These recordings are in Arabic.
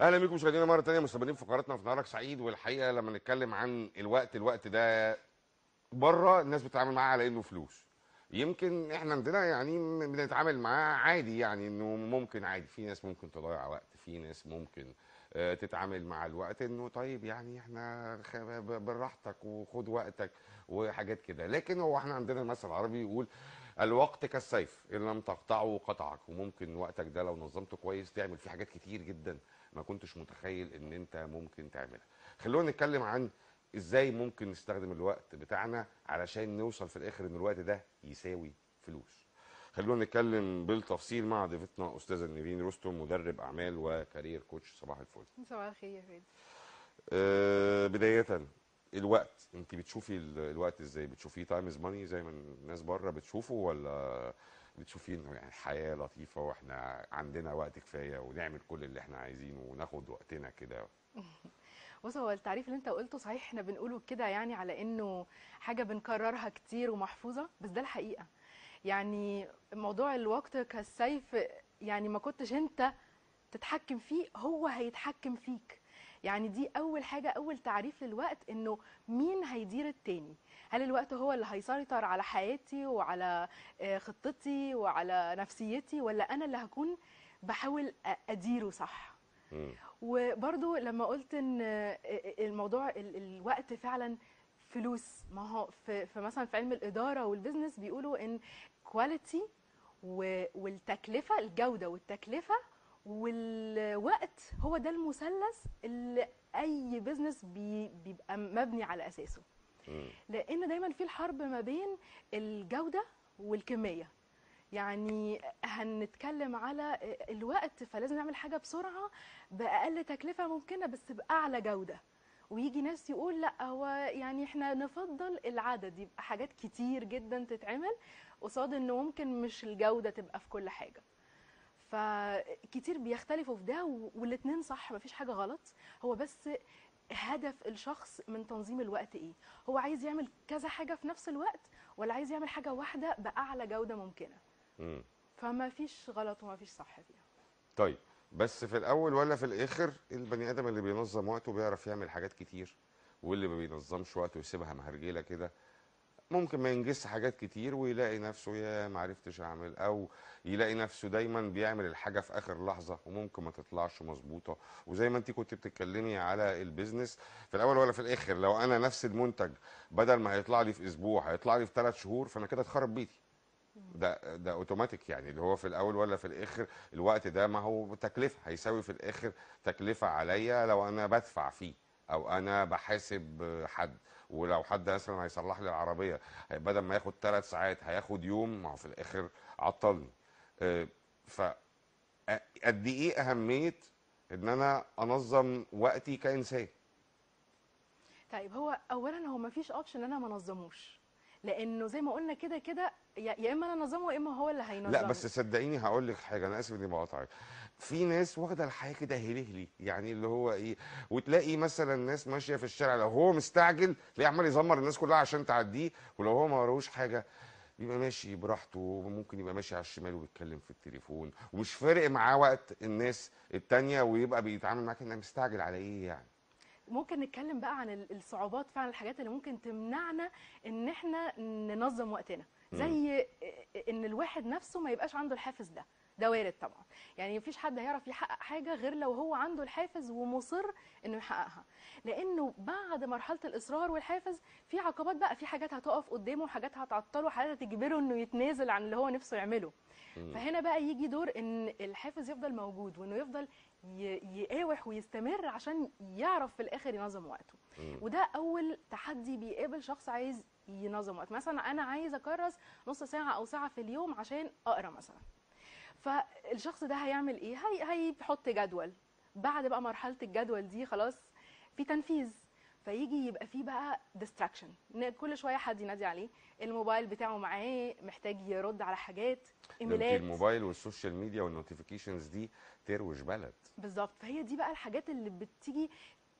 أهلا بيكم مشاهدينا مرة ثانية مستمرين في فقراتنا في نهارك سعيد. والحقيقة لما نتكلم عن الوقت الوقت ده بره الناس بتتعامل معاه على إنه فلوس. يمكن إحنا عندنا يعني بنتعامل معاه عادي يعني إنه ممكن عادي. في ناس ممكن تضيع وقت في ناس ممكن آه، تتعامل مع الوقت إنه طيب يعني إحنا براحتك وخد وقتك وحاجات كده. لكن هو إحنا عندنا مثل عربي يقول الوقت كالسيف إن لم تقطعه قطعك. وممكن وقتك ده لو نظمته كويس تعمل فيه حاجات كتير جدا. ما كنتش متخيل إن أنت ممكن تعملها. خلونا نتكلم عن إزاي ممكن نستخدم الوقت بتاعنا علشان نوصل في الآخر إن الوقت ده يساوي فلوس. خلونا نتكلم بالتفصيل مع ضيفتنا أستاذة نيفين رستم مدرب أعمال و career coach. صباح الفل. صباح الخير يا فادي أه بداية الوقت. أنت بتشوفي ال- الوقت إزاي؟ بتشوفيه time is money زي ما الناس بره بتشوفه ولا بتشوفيه إنه يعني حياة لطيفة وإحنا عندنا وقت كفاية ونعمل كل اللي إحنا عايزينه وناخد وقتنا كده. بص هو التعريف اللي أنت قلته صحيح إحنا بنقوله كده يعني على إنه حاجة بنكررها كتير ومحفوظة بس ده الحقيقة. يعني موضوع الوقت كالسيف يعني ما كنتش أنت تتحكم فيه هو هيتحكم فيك. يعني دي أول حاجة أول تعريف للوقت إنه مين هيدير التاني. هل الوقت هو اللي هيسيطر على حياتي وعلى آه، خطتي وعلى نفسيتي ولا أنا اللي هكون بحاول أديره صح. وبرضو لما قلت إن الموضوع ال- الوقت فعلا فلوس. ما هو في, في مثلا في علم الإدارة وال business بيقولوا إن quality والتكلفة الجودة والتكلفة والوقت هو ده المثلث اللي أي بزنس بي بيبقى مبني على أساسه. لأن دايما في الحرب ما بين الجودة والكمية. يعني هنتكلم على الوقت فلازم نعمل حاجة بسرعة بأقل تكلفة ممكنة بس بأعلى جودة. ويجي ناس يقول لأ هو يعني إحنا نفضل العدد. يبقى حاجات كتير جدا تتعمل قصاد انه ممكن مش الجودة تبقى في كل حاجة. فكتير بيختلفوا في ده و- والاتنين صح مفيش حاجة غلط. هو بس هدف الشخص من تنظيم الوقت إيه؟ هو عايز يعمل كذا حاجة في نفس الوقت ولا عايز يعمل حاجة واحدة بأعلى جودة ممكنة؟ مم. فما فيش غلط وما فيش صح فيها. طيب بس في الأول ولا في الآخر البني آدم اللي بينظم وقته بيعرف يعمل حاجات كتير واللي ما بينظمش وقته ويسيبها مهرجلة كده ممكن ما ينجزش حاجات كتير ويلاقي نفسه يا ما عرفتش أعمل أو يلاقي نفسه دايما بيعمل الحاجة في آخر لحظة وممكن ما تطلعش مظبوطة. وزي ما انت كنت بتتكلمي على البيزنس في الأول ولا في الآخر لو أنا نفس المنتج بدل ما هيطلع لي في أسبوع هيطلع لي في ثلاث شهور فأنا كده اتخرب بيتي. ده ده أوتوماتيك يعني اللي هو في الأول ولا في الآخر الوقت ده ما هو تكلفة هيساوي في الآخر تكلفة عليا لو أنا بدفع فيه أو أنا بحاسب حد. ولو حد مثلا هيصلح لي العربية بدل ما ياخد ثلاث ساعات هياخد يوم ما هو في الآخر عطلني. آه، ف قد إيه أهمية إن أنا أنظم وقتي كإنسان؟ طيب هو اولا هو ما فيش اوبشن إن أنا ما أنظموش. لأنه زي ما قلنا كده كده يا اما أنا انظمه يا اما هو اللي هينظمه. لا بس صدقيني هقول لك حاجة أنا آسف إني بقاطعك. في ناس واخدة الحياة كده هلهلي يعني اللي هو إيه وتلاقي مثلا ناس ماشية في الشارع لو هو مستعجل تلاقيه عمال يزمر الناس كلها عشان تعديه ولو هو ما وراهوش حاجة يبقى ماشي براحته ممكن يبقى ماشي على الشمال وبيتكلم في التليفون ومش فارق معاه وقت الناس التانية ويبقى بيتعامل معاك إنك مستعجل على إيه يعني. ممكن نتكلم بقى عن ال- الصعوبات فعلا الحاجات اللي ممكن تمنعنا إن إحنا ننظم وقتنا. زي إن الواحد نفسه ما يبقاش عنده الحافز ده. ده وارد طبعا. يعني مفيش حد هيعرف يحقق حاجة غير لو هو عنده الحافز ومصر إنه يحققها. لأنه بعد مرحلة الإصرار والحافز في عقبات بقى في حاجات هتقف قدامه وحاجات هتعطله وحاجات هتجبره إنه يتنازل عن اللي هو نفسه يعمله. فهنا بقى يجي دور إن الحافز يفضل موجود وإنه يفضل يقاوح ويستمر عشان يعرف في الآخر ينظم وقته. وده أول تحدي بيقابل شخص عايز ينظم وقت. مثلا أنا عايز أكرس نص ساعة أو ساعة في اليوم عشان أقرأ مثلا. فالشخص ده هيعمل إيه؟ هي هيحط جدول. بعد بقى مرحلة الجدول دي خلاص في تنفيذ. فيجي يبقى فيه بقى distraction كل شوية حد ينادي عليه. الموبايل بتاعه معاه محتاج يرد على حاجات إيميلات. الموبايل وال social media وال notifications دي تروش بلد. بالظبط. فهي دي بقى الحاجات اللي بتيجي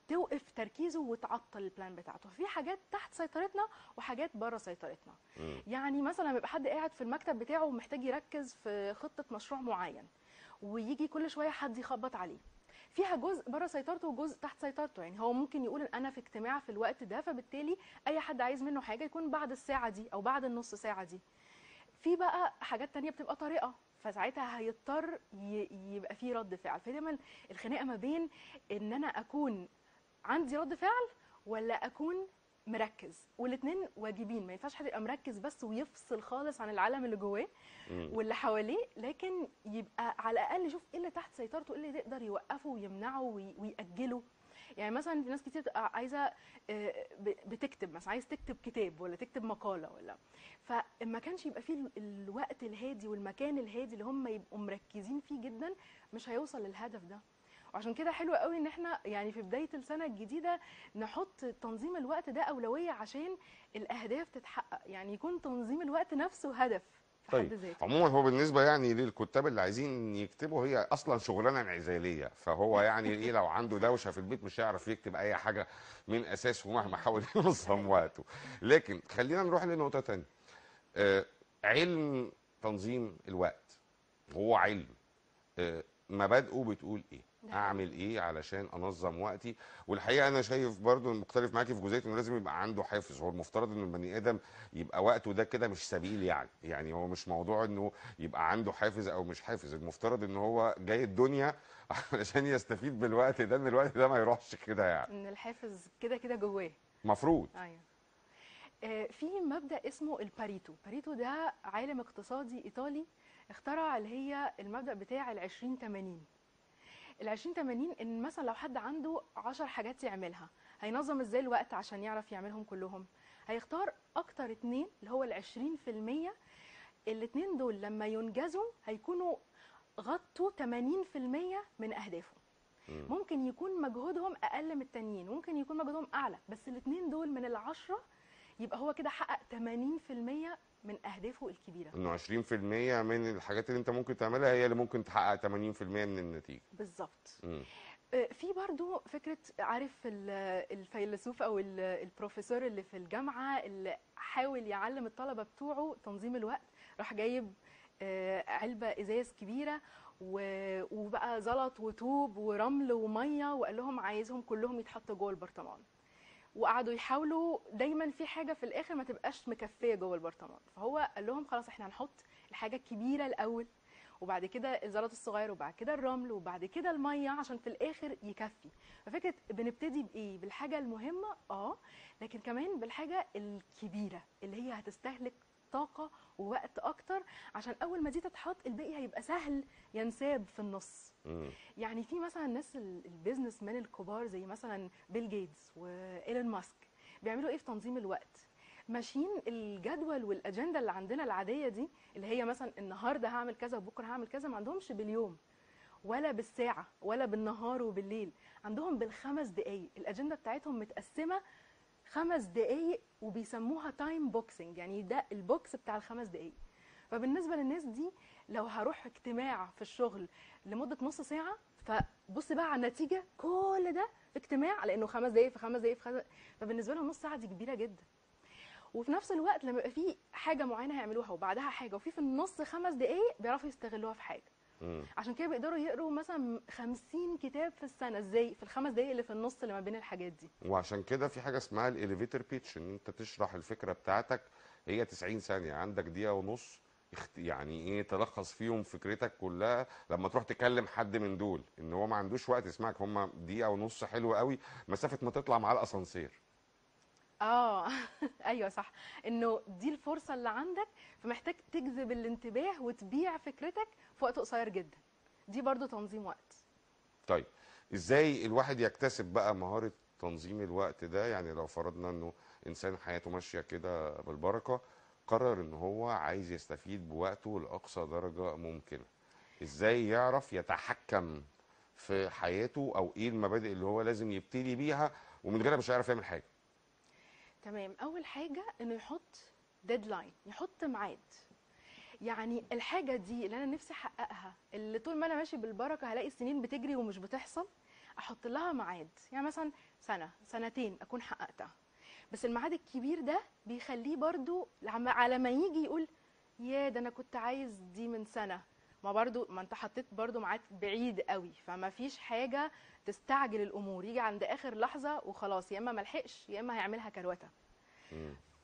توقف تركيزه وتعطل ال plan بتاعته. في حاجات تحت سيطرتنا وحاجات بره سيطرتنا. مم. يعني مثلا يبقى حد قاعد في المكتب بتاعه ومحتاج يركز في خطة مشروع معين ويجي كل شوية حد يخبط عليه. فيها جزء بره سيطرته وجزء تحت سيطرته. يعني هو ممكن يقول ان أنا في اجتماع في الوقت ده فبالتالي أي حد عايز منه حاجة يكون بعد الساعة دي أو بعد النص ساعة دي. في بقى حاجات تانية بتبقى طريقة فساعتها هيضطر يبقى في رد فعل. فدايما الخناقة ما بين إن أنا أكون عندي رد فعل ولا أكون مركز. والاثنين واجبين. ما ينفعش حد يبقى مركز بس ويفصل خالص عن العالم اللي جواه. واللي حواليه لكن يبقى على الأقل يشوف إيه اللي تحت سيطرته إيه اللي يقدر يوقفه ويمنعه وي- ويأجله. يعني مثلا في ناس كتير بتبقى عايزة آه، بتكتب مثلا عايز تكتب كتاب ولا تكتب مقالة ولا. فما كانش يبقى فيه ال- الوقت الهادي والمكان الهادي اللي هم يبقوا مركزين فيه جدا مش هيوصل للهدف ده. وعشان كده حلو قوي ان إحنا يعني في بداية السنة الجديدة نحط تنظيم الوقت ده أولوية عشان الأهداف تتحقق يعني يكون تنظيم الوقت نفسه هدف في حد طيب ذاته. عموما هو بالنسبة يعني للكتاب اللي عايزين يكتبوا هي أصلا شغلانة انعزالية فهو يعني إيه لو عنده دوشة في البيت مش هيعرف يكتب أي حاجة من أساسه مهما حاول ينظم وقته. لكن خلينا نروح لنقطة تانية. آه علم تنظيم الوقت هو علم. آه مبادئه بتقول إيه؟ أعمل إيه علشان أنظم وقتي؟ والحقيقة أنا شايف برضو مختلف معاكي في جزئية إنه لازم يبقى عنده حافز. هو المفترض إن البني آدم يبقى وقته ده كده مش سبيل يعني. يعني هو مش موضوع إنه يبقى عنده حافز أو مش حافز. المفترض إن هو جاي الدنيا علشان يستفيد بالوقت ده إن الوقت ده ما يروحش كده يعني. إن الحافز كده كده جواه. مفروض. أيوه. آه، في مبدأ اسمه الباريتو. باريتو ده عالم اقتصادي إيطالي اخترع اللي هي المبدأ بتاع ال 20 80 ال 20 80 إن مثلا لو حد عنده 10 حاجات يعملها هينظم إزاي الوقت عشان يعرف يعملهم كلهم؟ هيختار أكتر اتنين اللي هو ال 20% الاتنين دول لما ينجزوا هيكونوا غطوا 80% من اهدافه مم. ممكن يكون مجهودهم أقل من التانيين ممكن يكون مجهودهم أعلى بس الاتنين دول من العشرة يبقى هو كده حقق 80% من أهدافه الكبيرة. إنه 20% من الحاجات اللي أنت ممكن تعملها هي اللي ممكن تحقق 80% من النتيجة. بالظبط. آه، في برضو فكرة عارف ال- الفيلسوف ال- البروفيسور اللي في الجامعة اللي حاول يعلم الطلبة بتوعه تنظيم الوقت راح جايب آه، علبة إزاز كبيرة و- وبقى زلط وطوب ورمل ومية وقال لهم عايزهم كلهم يتحطوا جوه البرطمان. وقعدوا يحاولوا دايما في حاجة في الآخر ما تبقاش مكفية جوه البرطمان. فهو قال لهم خلاص إحنا هنحط الحاجة الكبيرة الأول وبعد كده الزلط الصغير وبعد كده الرمل وبعد كده المية عشان في الآخر يكفي. ففكرة بنبتدي بإيه؟ بالحاجة المهمة آه لكن كمان بالحاجة الكبيرة اللي هي هتستهلك طاقة ووقت أكتر عشان أول ما دي تتحط الباقي هيبقى سهل ينساب في النص. مم. يعني في مثلا الناس ال- ال business man الكبار زي مثلا بيل جيتس وايلون ماسك بيعملوا إيه في تنظيم الوقت؟ ماشيين الجدول والاجنده اللي عندنا العادية دي اللي هي مثلا النهارده هعمل كذا وبكرة هعمل كذا ما عندهمش باليوم ولا بالساعة ولا بالنهار وبالليل عندهم بالخمس دقائق الاجنده بتاعتهم متقسمة خمس دقائق وبيسموها time boxing يعني ده ال box بتاع الخمس دقائق فبالنسبة للناس دي لو هروح اجتماع في الشغل لمدة نص ساعة فبص بقى على النتيجة كل ده في اجتماع لأنه خمس دقائق في خمس دقائق في خمس فبالنسبة لهم نص ساعة دي كبيرة جدا. وفي نفس الوقت لما يبقى في حاجة معينة هيعملوها وبعدها حاجة وفي في النص خمس دقائق بيعرفوا يستغلوها في حاجة. مم. عشان كده بيقدروا يقروا مثلا 50 كتاب في السنة إزاي؟ في الخمس دقائق اللي في النص اللي ما بين الحاجات دي. وعشان كده في حاجة اسمها الإليفيتر بيتش إن أنت تشرح الفكرة بتاعتك هي 90 ثانية عندك دقيقة ونص يعني إيه تلخص فيهم فكرتك كلها. لما تروح تكلم حد من دول إن هو ما عندوش وقت يسمعك هم دقيقة ونص حلوة قوي مسافة ما تطلع معاه الأسانسير. آه. أيوه صح. إنه دي الفرصة اللي عندك فمحتاج تجذب الانتباه وتبيع فكرتك في وقت قصير جدا. دي برضو تنظيم وقت. طيب إزاي الواحد يكتسب بقى مهارة تنظيم الوقت ده؟ يعني لو فرضنا إنه إنسان حياته ماشية كده بالبركة قرر إن هو عايز يستفيد بوقته لأقصى درجة ممكنة. إزاي يعرف يتحكم في حياته أو إيه المبادئ اللي هو لازم يبتدي بيها ومن غيرها مش هيعرف يعمل حاجة؟ تمام. أول حاجة إنه يحط ديدلاين يحط ميعاد. يعني الحاجة دي اللي أنا نفسي أحققها اللي طول ما أنا ماشي بالبركة هلاقي السنين بتجري ومش بتحصل أحط لها ميعاد. يعني مثلا سنة سنتين أكون حققتها. بس الميعاد الكبير ده بيخليه برضو على ما يجي يقول يا ده أنا كنت عايز دي من سنة. ما برضو ما انت حطيت برضو ميعاد بعيد قوي فما فيش حاجة تستعجل الأمور يجي عند آخر لحظة وخلاص يا إما ملحقش يا إما هيعملها كروتة.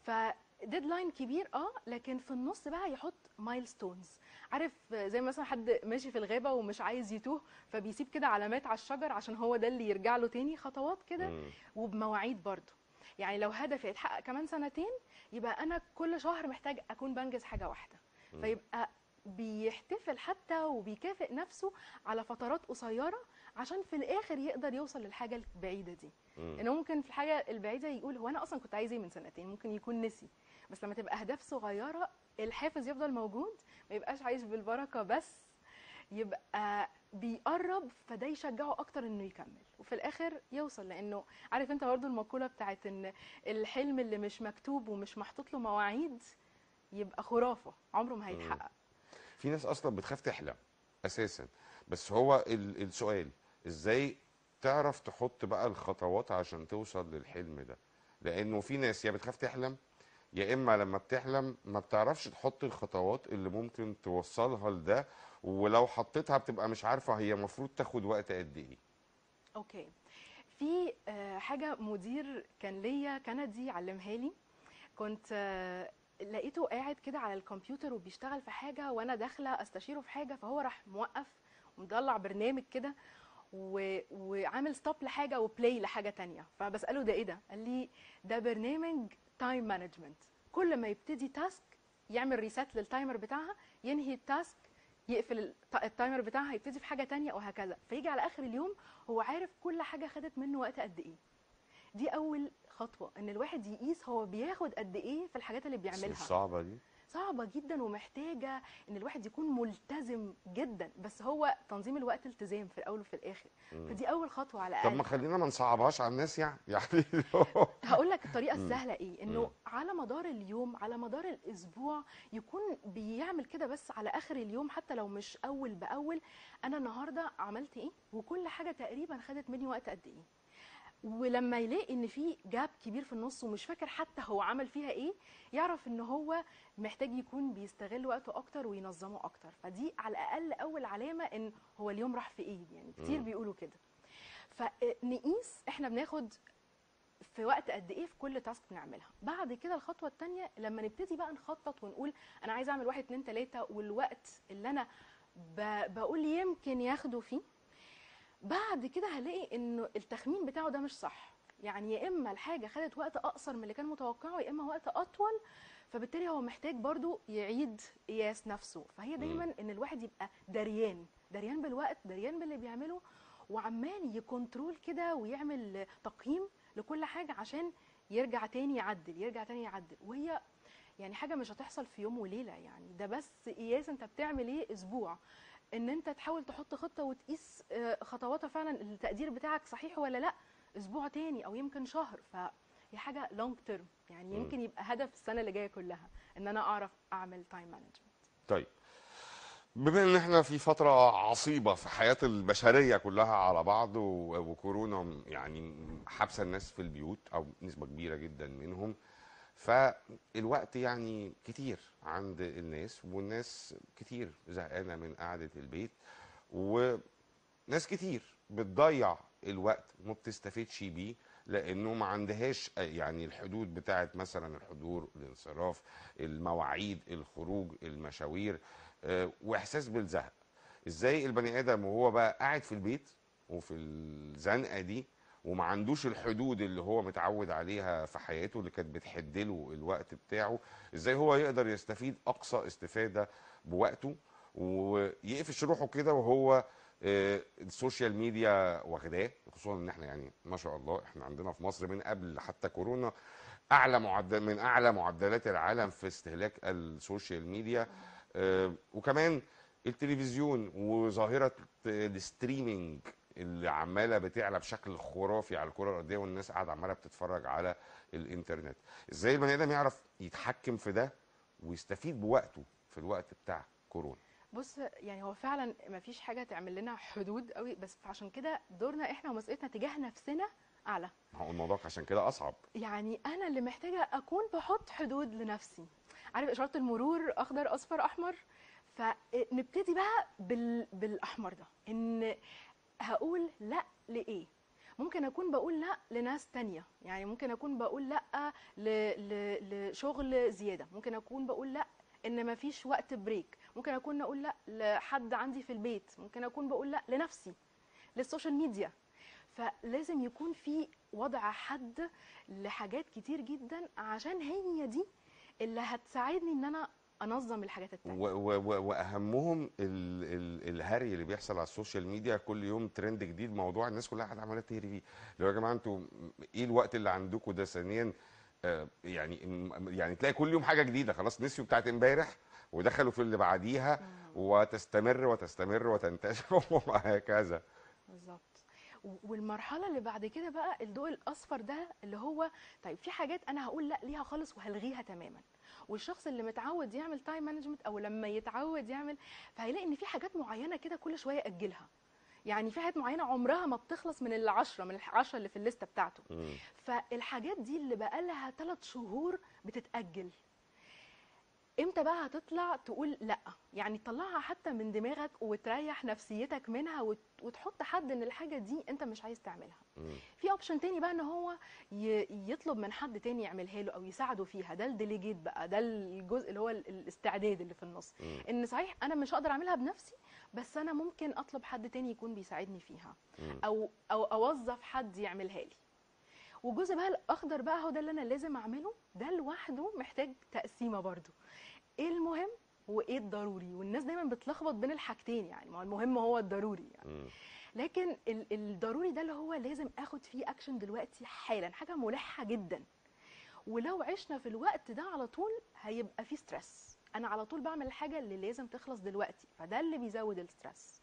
ف deadline كبير آه لكن في النص بقى يحط milestones عارف زي مثلا حد ماشي في الغابة ومش عايز يتوه فبيسيب كده علامات على الشجر عشان هو ده اللي يرجع له تاني خطوات كده. وبمواعيد برضه يعني لو هدفي يتحقق كمان سنتين يبقى أنا كل شهر محتاج أكون بنجز حاجة واحدة. فيبقى بيحتفل حتى وبيكافئ نفسه على فترات قصيرة عشان في الآخر يقدر يوصل للحاجة البعيدة دي. مم. إنه ممكن في الحاجة البعيدة يقول هو أنا أصلا كنت عايز إيه من سنتين؟ ممكن يكون نسي. بس لما تبقى أهداف صغيرة الحافز يفضل موجود ما يبقاش عايش بالبركة بس يبقى بيقرب فده يشجعه أكتر إنه يكمل وفي الآخر يوصل. لأنه عارف أنت برضو المقولة بتاعت إن الحلم اللي مش مكتوب ومش محطوط له مواعيد يبقى خرافة عمره ما هيتحقق. في ناس أصلا بتخاف تحلم أساسا. بس هو ال- السؤال إزاي تعرف تحط بقى الخطوات عشان توصل للحلم ده؟ لأنه في ناس يا بتخاف تحلم يا إما لما بتحلم ما بتعرفش تحط الخطوات اللي ممكن توصلها لده ولو حطيتها بتبقى مش عارفة هي المفروض تاخد وقت قد إيه. Okay. في آه، حاجة مدير كان ليا كندي علمها لي. كنت آه، لقيته قاعد كده على الكمبيوتر وبيشتغل في حاجة وأنا داخلة أستشيره في حاجة فهو راح موقف ومطلع برنامج كده و... وعامل stop لحاجة و play لحاجة تانية. فبسأله ده إيه ده؟ قال لي ده برنامج time management كل ما يبتدي task يعمل reset لل timer بتاعها ينهي ال task يقفل الت- التايمر بتاعها يبتدي في حاجة تانية وهكذا. فيجي على آخر اليوم هو عارف كل حاجة خدت منه وقت قد إيه. دي أول خطوة إن الواحد يقيس هو بياخد قد إيه في الحاجات اللي بيعملها. صعبة دي. صعبة جدا ومحتاجة إن الواحد يكون ملتزم جدا بس هو تنظيم الوقت التزام في الأول وفي الآخر. مم. فدي أول خطوة على طب ما الأقل. خلينا ما نصعبهاش على الناس يعني. يعني هقول لك الطريقة. السهلة إيه إنه مم. على مدار اليوم على مدار الأسبوع يكون بيعمل كده بس على آخر اليوم حتى لو مش أول بأول. أنا النهارده عملت إيه؟ وكل حاجة تقريبا خدت مني وقت قد إيه؟ ولما يلاقي إن في جاب كبير في النص ومش فاكر حتى هو عمل فيها إيه يعرف إن هو محتاج يكون بيستغل وقته أكتر وينظمه أكتر. فدي على الأقل أول علامة إن هو اليوم راح في إيه يعني كتير. بيقولوا كده. فنقيس إحنا بناخد في وقت قد إيه في كل تاسك بنعملها. بعد كده الخطوة الثانية لما نبتدي بقى نخطط ونقول أنا عايزه أعمل واحد اتنين تلاتة والوقت اللي أنا بقول يمكن ياخدوا فيه بعد كده هلاقي إنه التخمين بتاعه ده مش صح. يعني يا إما الحاجة خدت وقت أقصر من اللي كان متوقعه يا إما وقت أطول فبالتالي هو محتاج برضو يعيد قياس نفسه. فهي دايما إن الواحد يبقى دريان دريان بالوقت دريان باللي بيعمله وعمال ي control كده ويعمل تقييم لكل حاجة عشان يرجع تاني يعدل يرجع تاني يعدل. وهي يعني حاجة مش هتحصل في يوم وليلة يعني. ده بس قياس أنت بتعمل إيه؟ أسبوع. إن أنت تحاول تحط خطة وتقيس آه، خطواتها فعلا التقدير بتاعك صحيح ولا لأ أسبوع تاني أو يمكن شهر. فهي حاجة long term يعني. يمكن يبقى هدف السنة اللي جاية كلها إن أنا أعرف أعمل time management طيب. بما إن إحنا في فترة عصيبة في حياة البشرية كلها على بعض وكورونا يعني حابسة الناس في البيوت أو نسبة كبيرة جدا منهم فالوقت يعني كتير عند الناس والناس كتير زهقانة من قعدة البيت وناس كتير بتضيع الوقت ما بتستفدش بيه لأنه ما عندهاش يعني الحدود بتاعت مثلا الحضور الانصراف المواعيد الخروج المشاوير آه، وإحساس بالزهق. إزاي البني آدم وهو بقى قاعد في البيت وفي الزنقة دي وما عندوش الحدود اللي هو متعود عليها في حياته اللي كانت بتحدله الوقت بتاعه إزاي هو يقدر يستفيد أقصى استفادة بوقته ويقفش روحه كده وهو آه، ال social media واخداه خصوصا إن إحنا يعني ما شاء الله إحنا عندنا في مصر من قبل حتى كورونا أعلى معدل من أعلى معدلات العالم في استهلاك ال social media آه، وكمان التلفزيون وظاهرة ال streaming اللي عمالة بتعلى بشكل خرافي على الكرة الأرضية والناس قاعدة عمالة بتتفرج على الإنترنت. إزاي البني آدم يعرف يتحكم في ده ويستفيد بوقته في الوقت بتاع كورونا؟ بص يعني هو فعلا ما فيش حاجة تعمل لنا حدود قوي بس عشان كده دورنا إحنا ومسؤوليتنا تجاه نفسنا أعلى. ما هو الموضوع عشان كده أصعب. يعني أنا اللي محتاجة أكون بحط حدود لنفسي. عارف إشارة المرور أخضر أصفر أحمر؟ فنبتدي بقى بال... بالأحمر ده. إن هقول لا لإيه؟ ممكن أكون بقول لا لناس تانية. يعني ممكن أكون بقول لا. لشغل زيادة. ممكن أكون بقول لا إن مفيش وقت بريك ممكن أكون أقول لا لحد عندي في البيت. ممكن أكون بقول لا لنفسي لل social media. فلازم يكون في وضع حد لحاجات كتير جدا عشان هي دي اللي هتساعدني إن أنا أنظم الحاجات التانية. و- و- و- وأهمهم ال ال الهري اللي بيحصل على ال social media كل يوم ترند جديد موضوع الناس كلها قاعدة عمالة تهري فيه لو يا جماعة أنتوا إيه الوقت اللي عندكم ده ثانيا؟ آه، يعني يعني تلاقي كل يوم حاجة جديدة خلاص نسيوا بتاعت إمبارح ودخلوا في اللي بعديها وتستمر وتستمر وتنتشر وهكذا. بالظبط. والمرحلة اللي بعد كده بقى الضوء الأصفر ده اللي هو طيب في حاجات أنا هقول لأ ليها خالص وهلغيها تماما. والشخص اللي متعود يعمل time management أو لما يتعود يعمل فهيلاقي إن في حاجات معينة كده كل شوية ياجلها يعني في حاجات معينة عمرها ما بتخلص من العشرة من العشرة اللي في الليستة بتاعته. فالحاجات دي اللي بقالها ثلاث شهور بتتأجل. إمتى بقى هتطلع تقول لأ يعني تطلعها حتى من دماغك وتريح نفسيتك منها وت- وتحط حد إن الحاجة دي أنت مش عايز تعملها مم. في option تاني بقى إن هو ي- يطلب من حد تاني يعملها له أو يساعده فيها ده ال delegate بقى ده الجزء اللي هو ال- الاستعداد اللي في النص مم. إن صحيح أنا مش هقدر أعملها بنفسي بس أنا ممكن أطلب حد تاني يكون بيساعدني فيها مم. أو أو أوظف حد يعملها لي والجزء بقى الأخضر بقى هو ده اللي أنا لازم أعمله. ده لوحده محتاج تقسيمة برضو. إيه المهم وإيه الضروري؟ والناس دايما بتلخبط بين الحاجتين يعني. ما هو المهم هو الضروري يعني. مم. لكن ال- الضروري ده اللي هو لازم آخد فيه اكشن دلوقتي حالا. حاجة ملحة جدا. ولو عشنا في الوقت ده على طول هيبقى فيه stress أنا على طول بعمل الحاجة اللي لازم تخلص دلوقتي. فده اللي بيزود ال stress.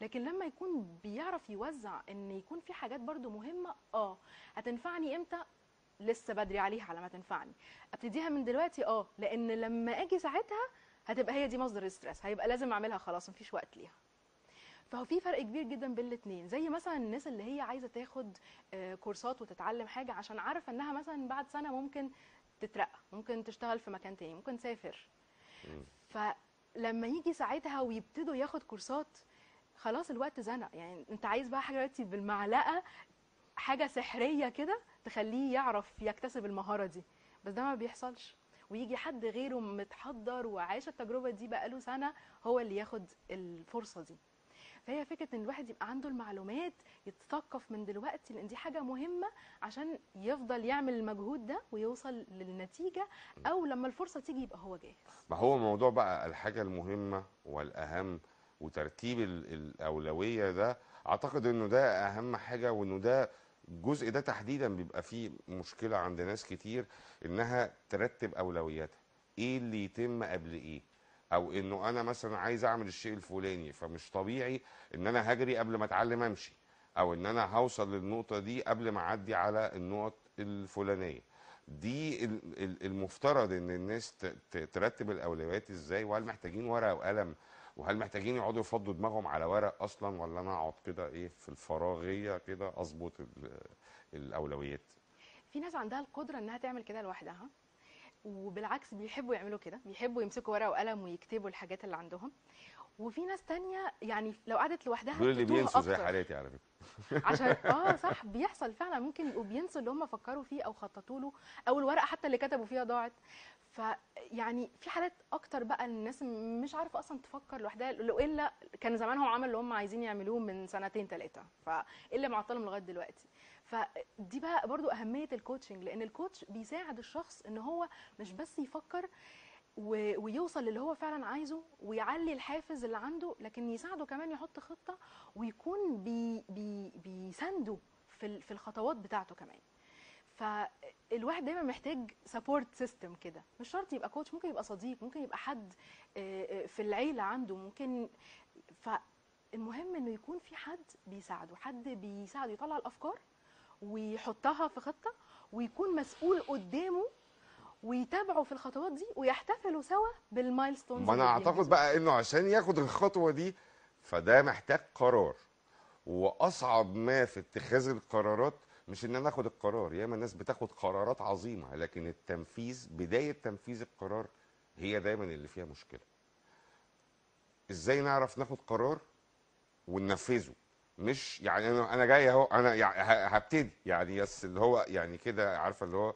لكن لما يكون بيعرف يوزع إن يكون في حاجات برضو مهمة آه. هتنفعني إمتى؟ لسه بدري عليها على ما تنفعني. أبتديها من دلوقتي؟ آه. لأن لما أجي ساعتها هتبقى هي دي مصدر الستريس هيبقى لازم أعملها خلاص مفيش وقت ليها. فهو في فرق كبير جدا بين الاثنين زي مثلا الناس اللي هي عايزة تاخد آه، كورسات وتتعلم حاجة عشان عارفة إنها مثلا بعد سنة ممكن تترقى ممكن تشتغل في مكان تاني ممكن تسافر. فلما يجي ساعتها ويبتدوا ياخد كورسات خلاص الوقت زنق. يعني انت عايز بقى حاجة دلوقتي بالمعلقة حاجة سحرية كده تخليه يعرف يكتسب المهارة دي. بس ده ما بيحصلش. ويجي حد غيره متحضر وعايش التجربة دي بقاله سنة هو اللي ياخد الفرصة دي. فهي فكرة إن الواحد يبقى عنده المعلومات يتثقف من دلوقتي لأن دي حاجة مهمة عشان يفضل يعمل المجهود ده ويوصل للنتيجة أو لما الفرصة تيجي يبقى هو جاهز. ما هو موضوع بقى الحاجة المهمة والأهم وترتيب ال- الأولوية ده أعتقد إنه ده أهم حاجة وإنه ده الجزء ده تحديدا بيبقى فيه مشكلة عند ناس كتير إنها ترتب أولوياتها. إيه اللي يتم قبل إيه؟ أو إنه أنا مثلا عايز أعمل الشيء الفلاني فمش طبيعي إن أنا هجري قبل ما أتعلم أمشي أو إن أنا هوصل للنقطة دي قبل ما أعدي على النقط الفلانية. دي ال- ال- المفترض إن الناس ترتب الأولويات إزاي وهل محتاجين ورقة وقلم وهل محتاجين يقعدوا يفضوا دماغهم على ورق أصلا ولا أنا أقعد كده إيه في الفراغية كده أظبط ال- الأولويات؟ في ناس عندها القدرة إنها تعمل كده لوحدها وبالعكس بيحبوا يعملوا كده بيحبوا يمسكوا ورقة وقلم ويكتبوا الحاجات اللي عندهم. وفي ناس تانية يعني لو قعدت لوحدها دول اللي بينسوا زي. حالاتي على فكرة. عشان آه صح بيحصل فعلا ممكن يبقوا بينسوا اللي هم فكروا فيه أو خططوا له أو الورقة حتى اللي كتبوا فيها ضاعت. فيعني في حالات أكتر بقى الناس مش عارفة أصلا تفكر لوحدها لو إلا كان زمانهم عملوا اللي هم عايزين يعملوه من سنتين ثلاثة فايه اللي معطلهم لغاية دلوقتي؟ فدي بقى برضو أهمية الكوتشنج لأن الكوتش بيساعد الشخص إن هو مش بس يفكر ويوصل للي هو فعلا عايزه ويعلي الحافز اللي عنده لكن يساعده كمان يحط خطة ويكون بي بي في الخطوات بتاعته كمان. فالواحد دايما محتاج support system كده. مش شرط يبقى coach ممكن يبقى صديق ممكن يبقى حد آه، آه، في العيلة عنده ممكن. فالمهم إنه يكون في حد بيساعده حد بيساعده يطلع الأفكار ويحطها في خطة ويكون مسؤول قدامه ويتابعوا في الخطوات دي ويحتفلوا سوا بال milestones ما أنا أعتقد. بقى إنه عشان ياخد الخطوة دي فده محتاج قرار. وأصعب ما في اتخاذ القرارات مش إن أنا آخد القرار ياما الناس بتاخد قرارات عظيمة لكن التنفيذ بداية تنفيذ القرار هي دايما اللي فيها مشكلة. إزاي نعرف ناخد قرار وننفذه؟ مش يعني أنا أنا جاي أهو أنا هبتدي. يعني بس اللي هو يعني كده عارفة اللي هو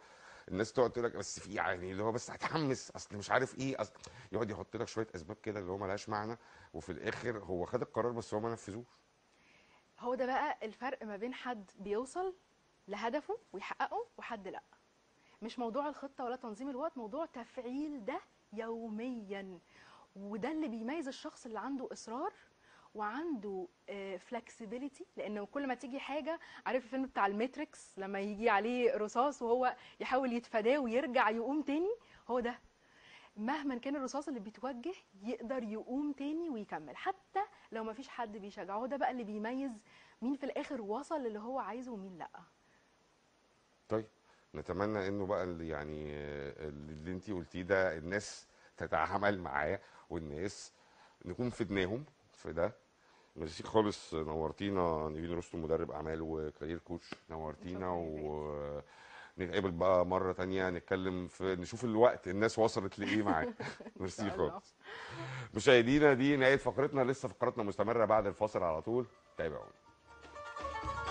الناس تقعد تقول لك بس في يعني اللي هو بس هتحمس أصل مش عارف إيه أصل يقعد يحط لك شوية أسباب كده اللي هو ملهاش معنى وفي الآخر هو خد القرار بس هو ما نفذوش. هو ده بقى الفرق ما بين حد بيوصل لهدفه ويحققه وحد لا. مش موضوع الخطة ولا تنظيم الوقت موضوع تفعيل ده يوميا. وده اللي بيميز الشخص اللي عنده إصرار وعنده flexibility لأنه كل ما تيجي حاجة عارف الفيلم بتاع الماتريكس؟ لما يجي عليه رصاص وهو يحاول يتفاداه ويرجع يقوم تاني هو ده. مهما كان الرصاص اللي بيتوجه يقدر يقوم تاني ويكمل. حتى لو ما فيش حد بيشجعه ده بقى اللي بيميز مين في الآخر وصل للي هو عايزه ومين لأ. طيب نتمنى انه بقى اللي يعني اللي انت قلتيه ده الناس تتعامل معاه والناس نكون فدناهم في ده. ميرسي خالص نورتينا نيفين رستم مدرب أعمال و career coach نورتينا ونتقابل بقى مرة تانية نتكلم في نشوف الوقت الناس وصلت لإيه معاك ميرسي. خالص. مشاهدينا دي نهاية فقرتنا لسه فقراتنا مستمرة بعد الفاصل على طول. تابعونا.